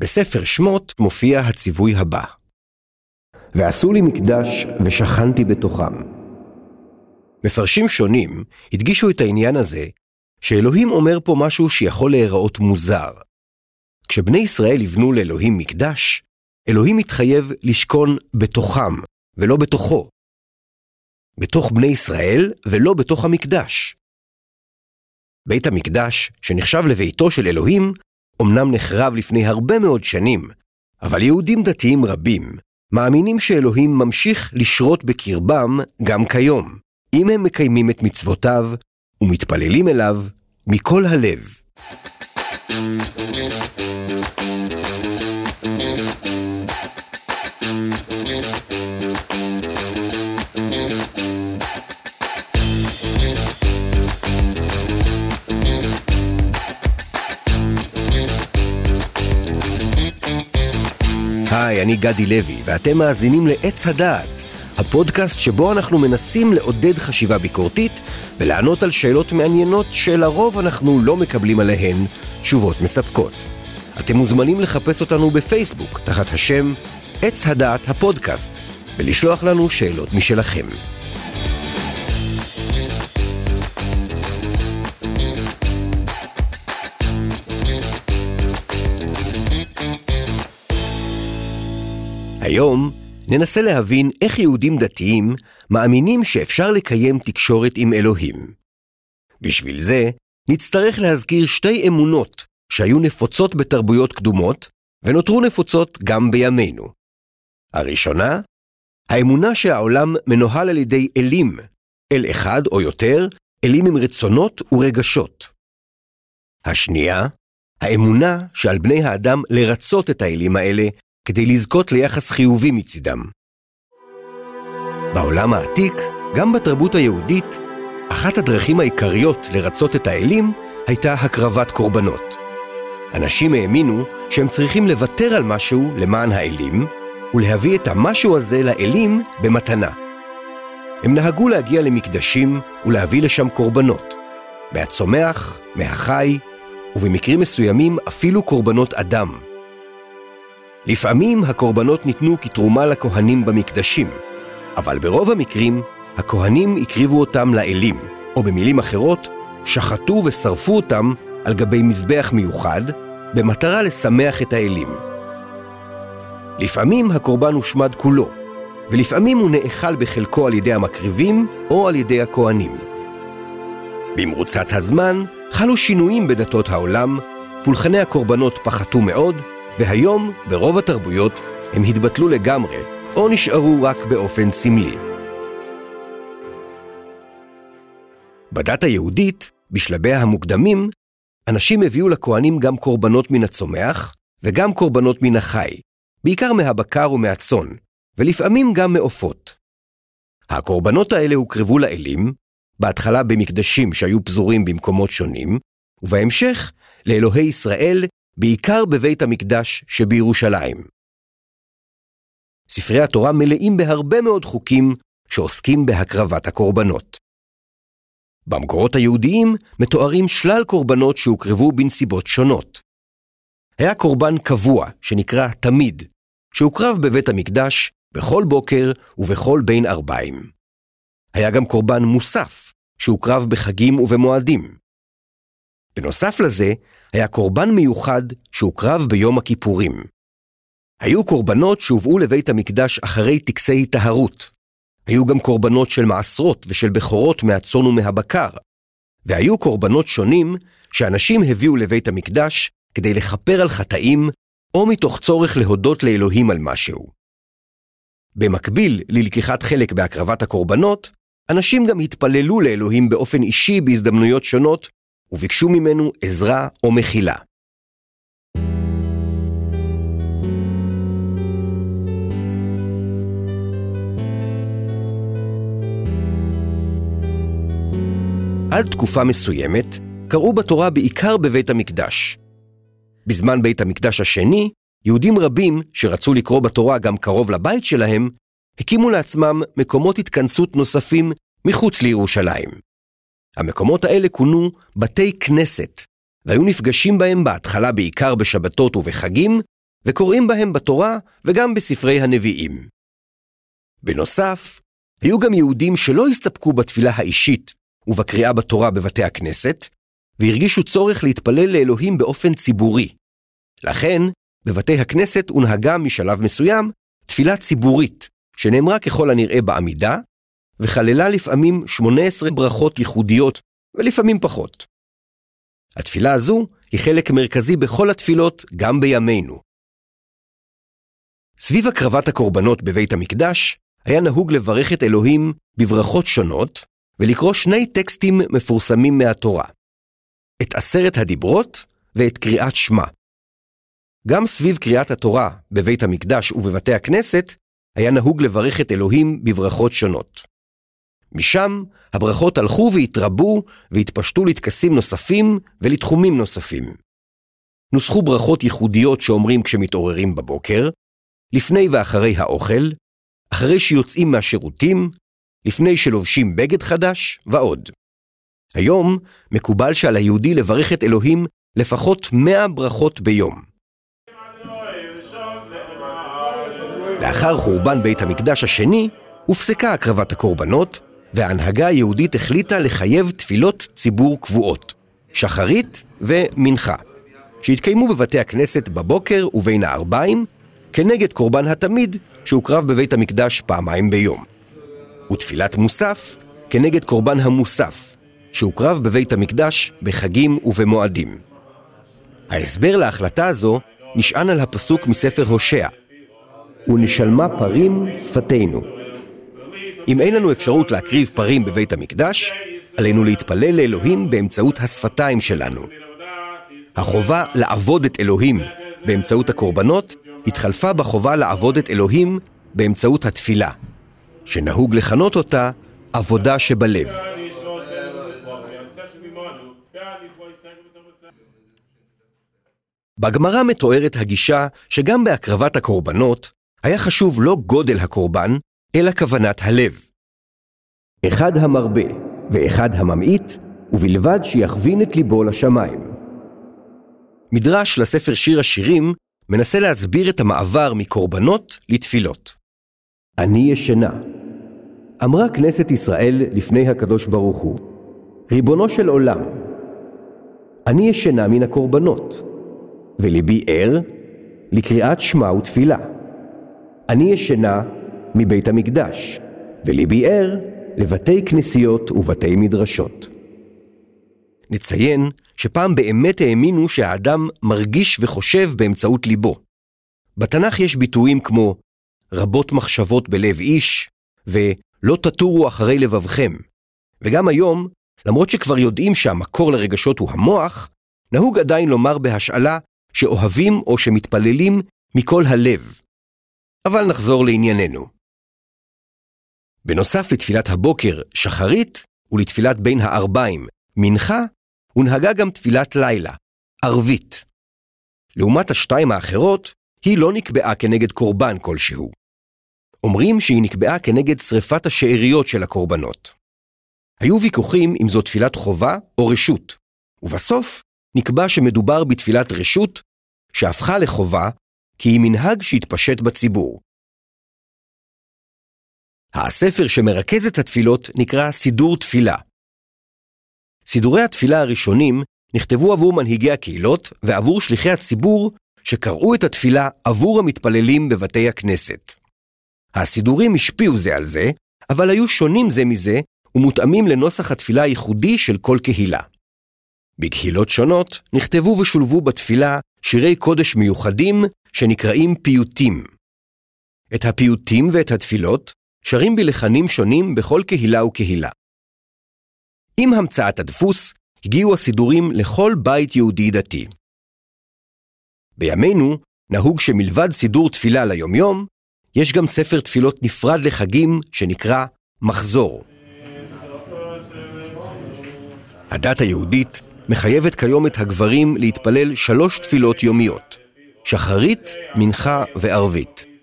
בספר שמות מופיע הציווי הבא: ועשו לי מקדש ושכנתי בתוכם. מפרשים שונים הדגישו את העניין הזה שאלוהים אומר פה משהו שיכול להיראות מוזר. כשבני ישראל יבנו לאלוהים מקדש, אלוהים מתחייב לשכון בתוכם, ולא בתוכו. בתוך בני ישראל ולא בתוך המקדש. בית המקדש, שנחשב לביתו של אלוהים, אמנם נחרב לפני הרבה מאוד שנים, אבל יהודים דתיים רבים מאמינים שאלוהים ממשיך לשרות בקרבם גם כיום, אם הם מקיימים את מצוותיו ומתפללים אליו מכל הלב. היי, אני גדי לוי, ואתם מאזינים לעץ הדעת, הפודקאסט שבו אנחנו מנסים לעודד חשיבה ביקורתית ולענות על שאלות מעניינות שלרוב אנחנו לא מקבלים עליהן תשובות מספקות. אתם מוזמנים לחפש אותנו בפייסבוק תחת השם עץ הדעת הפודקאסט ולשלוח לנו שאלות משלכם. היום ננסה להבין איך יהודים דתיים מאמינים שאפשר לקיים תקשורת עם אלוהים. בשביל זה, נצטרך להזכיר שתי אמונות שהיו נפוצות בתרבויות קדומות, ונותרו נפוצות גם בימינו. הראשונה, האמונה שהעולם מנוהל על ידי אלים, אל אחד או יותר, אלים עם רצונות ורגשות. השנייה, האמונה שעל בני האדם לרצות את האלים האלה כדי לזכות ליחס חיובי מצידם. בעולם העתיק, גם בתרבות היהודית, אחת הדרכים העיקריות לרצות את האלים הייתה הקרבת קורבנות. אנשים האמינו שהם צריכים לוותר על משהו למען האלים, ולהביא את המשהו הזה לאלים במתנה. הם נהגו להגיע למקדשים ולהביא לשם קורבנות, מהצומח, מהחי, ובמקרים מסוימים אפילו קורבנות אדם. לפעמים הקורבנות ניתנו כתרומה לכהנים במקדשים, אבל ברוב המקרים הכהנים הקריבו אותם לאלים, או במילים אחרות, שחטו ושרפו אותם על גבי מזבח מיוחד, במטרה לשמח את האלים. לפעמים הקורבן הושמד כולו, ולפעמים הוא נאכל בחלקו על ידי המקריבים או על ידי הכהנים. במרוצת הזמן חלו שינויים בדתות העולם, פולחני הקורבנות פחתו מאוד, והיום, ברוב התרבויות, הם התבטלו לגמרי, או נשארו רק באופן סמלי. בדת היהודית, בשלביה המוקדמים, אנשים הביאו לכהנים גם קורבנות מן הצומח, וגם קורבנות מן החי, בעיקר מהבקר ומהצאן, ולפעמים גם מעופות. הקורבנות האלה הוקרבו לאלים, בהתחלה במקדשים שהיו פזורים במקומות שונים, ובהמשך לאלוהי ישראל בעיקר בבית המקדש שבירושלים. ספרי התורה מלאים בהרבה מאוד חוקים שעוסקים בהקרבת הקורבנות. במקורות היהודיים מתוארים שלל קורבנות שהוקרבו בנסיבות שונות. היה קורבן קבוע, שנקרא תמיד, שהוקרב בבית המקדש בכל בוקר ובכל בין ארבעים. היה גם קורבן מוסף, שהוקרב בחגים ובמועדים. בנוסף לזה, היה קורבן מיוחד שהוקרב ביום הכיפורים. היו קורבנות שהובאו לבית המקדש אחרי טקסי טהרות. היו גם קורבנות של מעשרות ושל בכורות מהצאן ומהבקר. והיו קורבנות שונים שאנשים הביאו לבית המקדש כדי לכפר על חטאים, או מתוך צורך להודות לאלוהים על משהו. במקביל ללקיחת חלק בהקרבת הקורבנות, אנשים גם התפללו לאלוהים באופן אישי בהזדמנויות שונות, וביקשו ממנו עזרה או מחילה. עד תקופה מסוימת קראו בתורה בעיקר בבית המקדש. בזמן בית המקדש השני, יהודים רבים שרצו לקרוא בתורה גם קרוב לבית שלהם, הקימו לעצמם מקומות התכנסות נוספים מחוץ לירושלים. המקומות האלה כונו בתי כנסת, והיו נפגשים בהם בהתחלה בעיקר בשבתות ובחגים, וקוראים בהם בתורה וגם בספרי הנביאים. בנוסף, היו גם יהודים שלא הסתפקו בתפילה האישית ובקריאה בתורה בבתי הכנסת, והרגישו צורך להתפלל לאלוהים באופן ציבורי. לכן, בבתי הכנסת הונהגה משלב מסוים תפילה ציבורית, שנאמרה ככל הנראה בעמידה, וכללה לפעמים 18 ברכות ייחודיות, ולפעמים פחות. התפילה הזו היא חלק מרכזי בכל התפילות, גם בימינו. סביב הקרבת הקורבנות בבית המקדש, היה נהוג לברך את אלוהים בברכות שונות, ולקרוא שני טקסטים מפורסמים מהתורה. את עשרת הדיברות ואת קריאת שמע. גם סביב קריאת התורה בבית המקדש ובבתי הכנסת, היה נהוג לברך את אלוהים בברכות שונות. משם הברכות הלכו והתרבו והתפשטו לטקסים נוספים ולתחומים נוספים. נוסחו ברכות ייחודיות שאומרים כשמתעוררים בבוקר, לפני ואחרי האוכל, אחרי שיוצאים מהשירותים, לפני שלובשים בגד חדש ועוד. היום מקובל שעל היהודי לברך את אלוהים לפחות מאה ברכות ביום. לאחר חורבן בית המקדש השני, הופסקה הקרבת הקורבנות, וההנהגה היהודית החליטה לחייב תפילות ציבור קבועות, שחרית ומנחה, שהתקיימו בבתי הכנסת בבוקר ובין הערביים, כנגד קורבן התמיד שהוקרב בבית המקדש פעמיים ביום. ותפילת מוסף כנגד קורבן המוסף, שהוקרב בבית המקדש בחגים ובמועדים. ההסבר להחלטה הזו נשען על הפסוק מספר הושע, ונשלמה פרים שפתנו. אם אין לנו אפשרות להקריב פרים בבית המקדש, עלינו להתפלל לאלוהים באמצעות השפתיים שלנו. החובה לעבוד את אלוהים באמצעות הקורבנות התחלפה בחובה לעבוד את אלוהים באמצעות התפילה, שנהוג לכנות אותה עבודה שבלב. בגמרא מתוארת הגישה שגם בהקרבת הקורבנות היה חשוב לא גודל הקורבן, אלא כוונת הלב. אחד המרבה ואחד הממעיט, ובלבד שיכווין את ליבו לשמיים. מדרש לספר שיר השירים מנסה להסביר את המעבר מקורבנות לתפילות. אני ישנה. אמרה כנסת ישראל לפני הקדוש ברוך הוא, ריבונו של עולם, אני ישנה מן הקורבנות, וליבי ער לקריאת שמע ותפילה. אני ישנה מבית המקדש, וליבי ער לבתי כנסיות ובתי מדרשות. נציין שפעם באמת האמינו שהאדם מרגיש וחושב באמצעות ליבו. בתנ"ך יש ביטויים כמו רבות מחשבות בלב איש, ולא תטורו אחרי לבבכם. וגם היום, למרות שכבר יודעים שהמקור לרגשות הוא המוח, נהוג עדיין לומר בהשאלה שאוהבים או שמתפללים מכל הלב. אבל נחזור לענייננו. בנוסף לתפילת הבוקר, שחרית, ולתפילת בין הערביים, מנחה, הונהגה גם תפילת לילה, ערבית. לעומת השתיים האחרות, היא לא נקבעה כנגד קורבן כלשהו. אומרים שהיא נקבעה כנגד שרפת השאריות של הקורבנות. היו ויכוחים אם זו תפילת חובה או רשות, ובסוף נקבע שמדובר בתפילת רשות, שהפכה לחובה כי היא מנהג שהתפשט בציבור. הספר שמרכז את התפילות נקרא סידור תפילה. סידורי התפילה הראשונים נכתבו עבור מנהיגי הקהילות ועבור שליחי הציבור שקראו את התפילה עבור המתפללים בבתי הכנסת. הסידורים השפיעו זה על זה, אבל היו שונים זה מזה ומותאמים לנוסח התפילה הייחודי של כל קהילה. בקהילות שונות נכתבו ושולבו בתפילה שירי קודש מיוחדים שנקראים פיוטים. את הפיוטים ואת התפילות שרים בלחנים שונים בכל קהילה וקהילה. עם המצאת הדפוס, הגיעו הסידורים לכל בית יהודי דתי. בימינו, נהוג שמלבד סידור תפילה ליומיום, יש גם ספר תפילות נפרד לחגים שנקרא מחזור. הדת היהודית מחייבת כיום את הגברים להתפלל שלוש תפילות יומיות, שחרית, מנחה וערבית.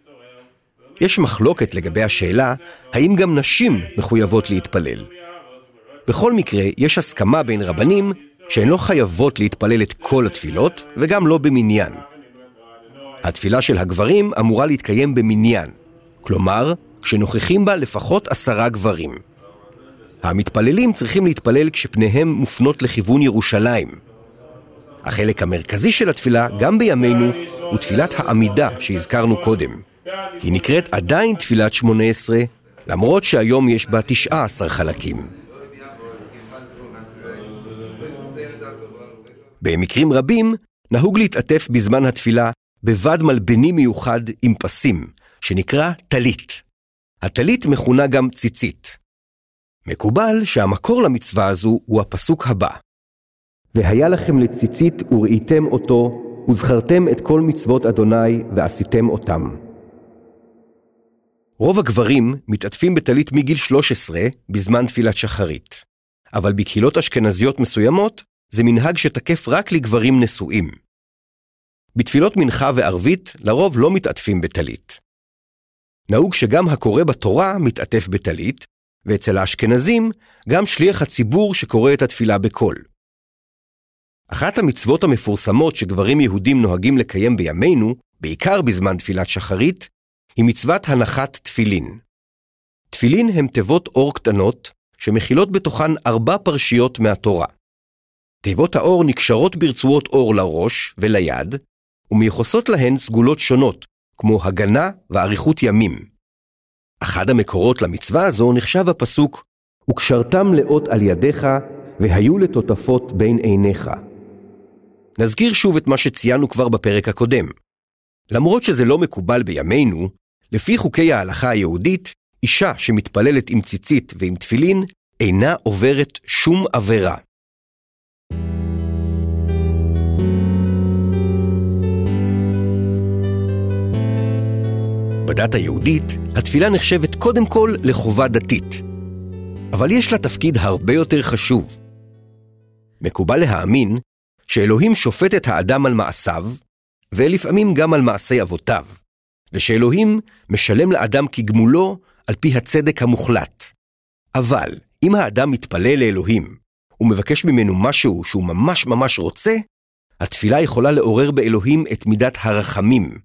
יש מחלוקת לגבי השאלה האם גם נשים מחויבות להתפלל. בכל מקרה, יש הסכמה בין רבנים שהן לא חייבות להתפלל את כל התפילות, וגם לא במניין. התפילה של הגברים אמורה להתקיים במניין, כלומר, כשנוכחים בה לפחות עשרה גברים. המתפללים צריכים להתפלל כשפניהם מופנות לכיוון ירושלים. החלק המרכזי של התפילה, גם בימינו, הוא תפילת העמידה שהזכרנו קודם. היא נקראת עדיין תפילת שמונה עשרה, למרות שהיום יש בה תשעה עשר חלקים. במקרים רבים, נהוג להתעטף בזמן התפילה בבד מלבני מיוחד עם פסים, שנקרא טלית. הטלית מכונה גם ציצית. מקובל שהמקור למצווה הזו הוא הפסוק הבא: והיה לכם לציצית וראיתם אותו, וזכרתם את כל מצוות אדוני ועשיתם אותם. רוב הגברים מתעטפים בטלית מגיל 13 בזמן תפילת שחרית, אבל בקהילות אשכנזיות מסוימות זה מנהג שתקף רק לגברים נשואים. בתפילות מנחה וערבית לרוב לא מתעטפים בטלית. נהוג שגם הקורא בתורה מתעטף בטלית, ואצל האשכנזים גם שליח הציבור שקורא את התפילה בקול. אחת המצוות המפורסמות שגברים יהודים נוהגים לקיים בימינו, בעיקר בזמן תפילת שחרית, היא מצוות הנחת תפילין. תפילין הם תיבות אור קטנות, שמכילות בתוכן ארבע פרשיות מהתורה. תיבות האור נקשרות ברצועות אור לראש וליד, ומיוחסות להן סגולות שונות, כמו הגנה ואריכות ימים. אחד המקורות למצווה הזו נחשב הפסוק "וקשרתם לאות על ידיך, והיו לטוטפות בין עיניך". נזכיר שוב את מה שציינו כבר בפרק הקודם. למרות שזה לא מקובל בימינו, לפי חוקי ההלכה היהודית, אישה שמתפללת עם ציצית ועם תפילין אינה עוברת שום עבירה. בדת היהודית, התפילה נחשבת קודם כל לחובה דתית. אבל יש לה תפקיד הרבה יותר חשוב. מקובל להאמין שאלוהים שופט את האדם על מעשיו, ולפעמים גם על מעשי אבותיו, ושאלוהים משלם לאדם כגמולו על פי הצדק המוחלט. אבל אם האדם מתפלל לאלוהים ומבקש ממנו משהו שהוא ממש ממש רוצה, התפילה יכולה לעורר באלוהים את מידת הרחמים,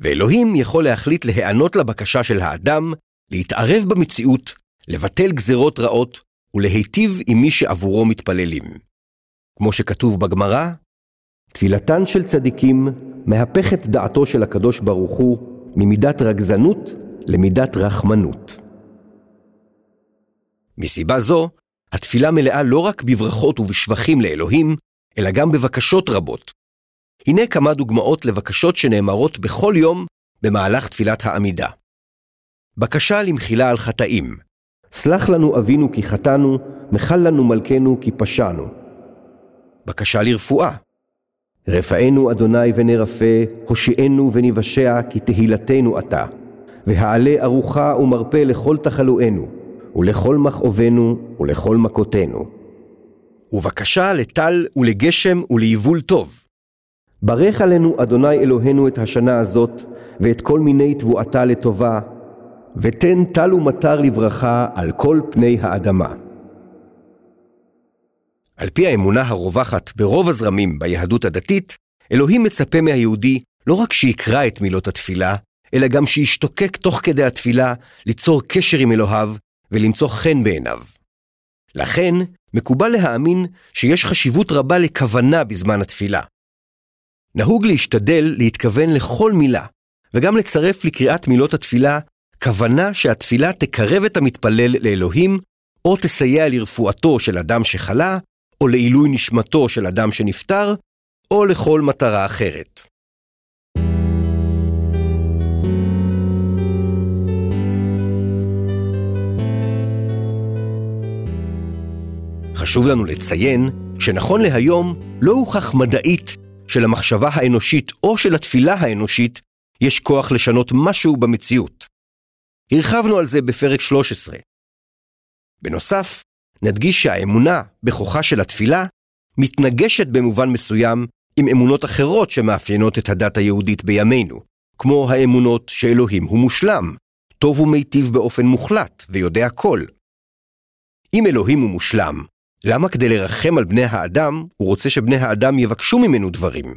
ואלוהים יכול להחליט להיענות לבקשה של האדם, להתערב במציאות, לבטל גזרות רעות ולהיטיב עם מי שעבורו מתפללים. כמו שכתוב בגמרא, תפילתן של צדיקים מהפכת דעתו של הקדוש ברוך הוא ממידת רגזנות למידת רחמנות. מסיבה זו, התפילה מלאה לא רק בברכות ובשבחים לאלוהים, אלא גם בבקשות רבות, הנה כמה דוגמאות לבקשות שנאמרות בכל יום במהלך תפילת העמידה. בקשה למחילה על חטאים. סלח לנו אבינו כי חטאנו, מחל לנו מלכנו כי פשענו. בקשה לרפואה. רפאנו אדוני ונרפא, הושיענו וניוושע, כי תהילתנו אתה. והעלה ארוחה ומרפא לכל תחלואנו, ולכל מכאובנו ולכל מכותינו. ובקשה לטל ולגשם וליבול טוב. ברך עלינו אדוני אלוהינו את השנה הזאת, ואת כל מיני תבואתה לטובה, ותן טל ומטר לברכה על כל פני האדמה. על פי האמונה הרווחת ברוב הזרמים ביהדות הדתית, אלוהים מצפה מהיהודי לא רק שיקרא את מילות התפילה, אלא גם שישתוקק תוך כדי התפילה ליצור קשר עם אלוהיו ולמצוא חן בעיניו. לכן, מקובל להאמין שיש חשיבות רבה לכוונה בזמן התפילה. נהוג להשתדל להתכוון לכל מילה, וגם לצרף לקריאת מילות התפילה כוונה שהתפילה תקרב את המתפלל לאלוהים, או תסייע לרפואתו של אדם שחלה, או לעילוי נשמתו של אדם שנפטר, או לכל מטרה אחרת. חשוב לנו לציין שנכון להיום לא הוכח מדעית שלמחשבה האנושית או של התפילה האנושית יש כוח לשנות משהו במציאות. הרחבנו על זה בפרק 13. בנוסף, נדגיש שהאמונה בכוחה של התפילה מתנגשת במובן מסוים עם אמונות אחרות שמאפיינות את הדת היהודית בימינו, כמו האמונות שאלוהים הוא מושלם, טוב ומיטיב באופן מוחלט ויודע כל. אם אלוהים הוא מושלם, למה כדי לרחם על בני האדם, הוא רוצה שבני האדם יבקשו ממנו דברים?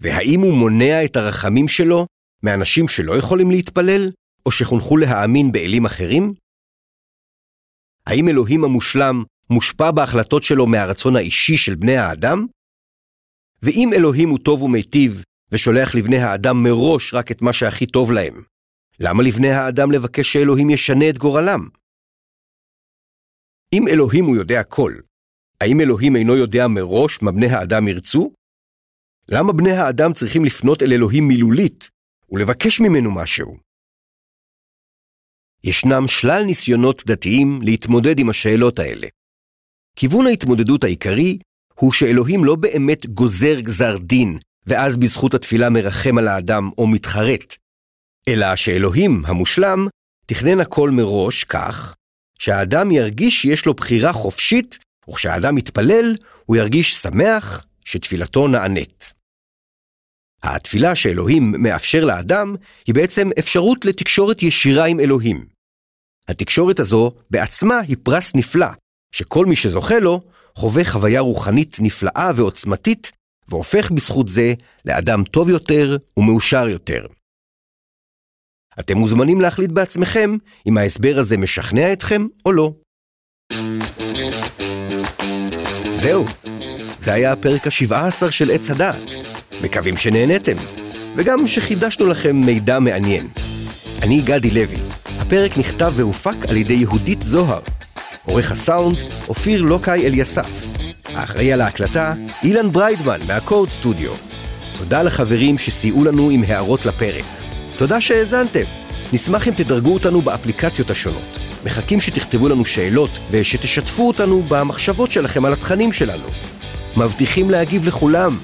והאם הוא מונע את הרחמים שלו מאנשים שלא יכולים להתפלל, או שחונכו להאמין באלים אחרים? האם אלוהים המושלם מושפע בהחלטות שלו מהרצון האישי של בני האדם? ואם אלוהים הוא טוב ומיטיב, ושולח לבני האדם מראש רק את מה שהכי טוב להם, למה לבני האדם לבקש שאלוהים ישנה את גורלם? אם אלוהים הוא יודע כל, האם אלוהים אינו יודע מראש מה בני האדם ירצו? למה בני האדם צריכים לפנות אל אלוהים מילולית ולבקש ממנו משהו? ישנם שלל ניסיונות דתיים להתמודד עם השאלות האלה. כיוון ההתמודדות העיקרי הוא שאלוהים לא באמת גוזר גזר דין, ואז בזכות התפילה מרחם על האדם או מתחרט, אלא שאלוהים המושלם תכנן הכל מראש כך שהאדם ירגיש שיש לו בחירה חופשית, וכשהאדם מתפלל, הוא ירגיש שמח שתפילתו נענית. התפילה שאלוהים מאפשר לאדם היא בעצם אפשרות לתקשורת ישירה עם אלוהים. התקשורת הזו בעצמה היא פרס נפלא, שכל מי שזוכה לו חווה חוויה רוחנית נפלאה ועוצמתית, והופך בזכות זה לאדם טוב יותר ומאושר יותר. אתם מוזמנים להחליט בעצמכם אם ההסבר הזה משכנע אתכם או לא. זהו, זה היה הפרק ה-17 של עץ הדעת. מקווים שנהנתם, וגם שחידשנו לכם מידע מעניין. אני גדי לוי, הפרק נכתב והופק על ידי יהודית זוהר. עורך הסאונד, אופיר לוקאי אליסף. האחראי על ההקלטה, אילן בריידמן מהקוד סטודיו. תודה לחברים שסייעו לנו עם הערות לפרק. תודה שהאזנתם. נשמח אם תדרגו אותנו באפליקציות השונות. מחכים שתכתבו לנו שאלות ושתשתפו אותנו במחשבות שלכם על התכנים שלנו. מבטיחים להגיב לכולם.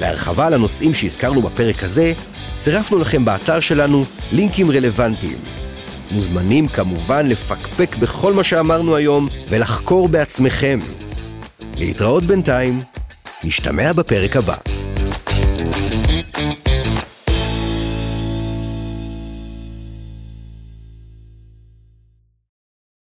להרחבה על הנושאים שהזכרנו בפרק הזה, צירפנו לכם באתר שלנו לינקים רלוונטיים. מוזמנים כמובן לפקפק בכל מה שאמרנו היום ולחקור בעצמכם. להתראות בינתיים, נשתמע בפרק הבא.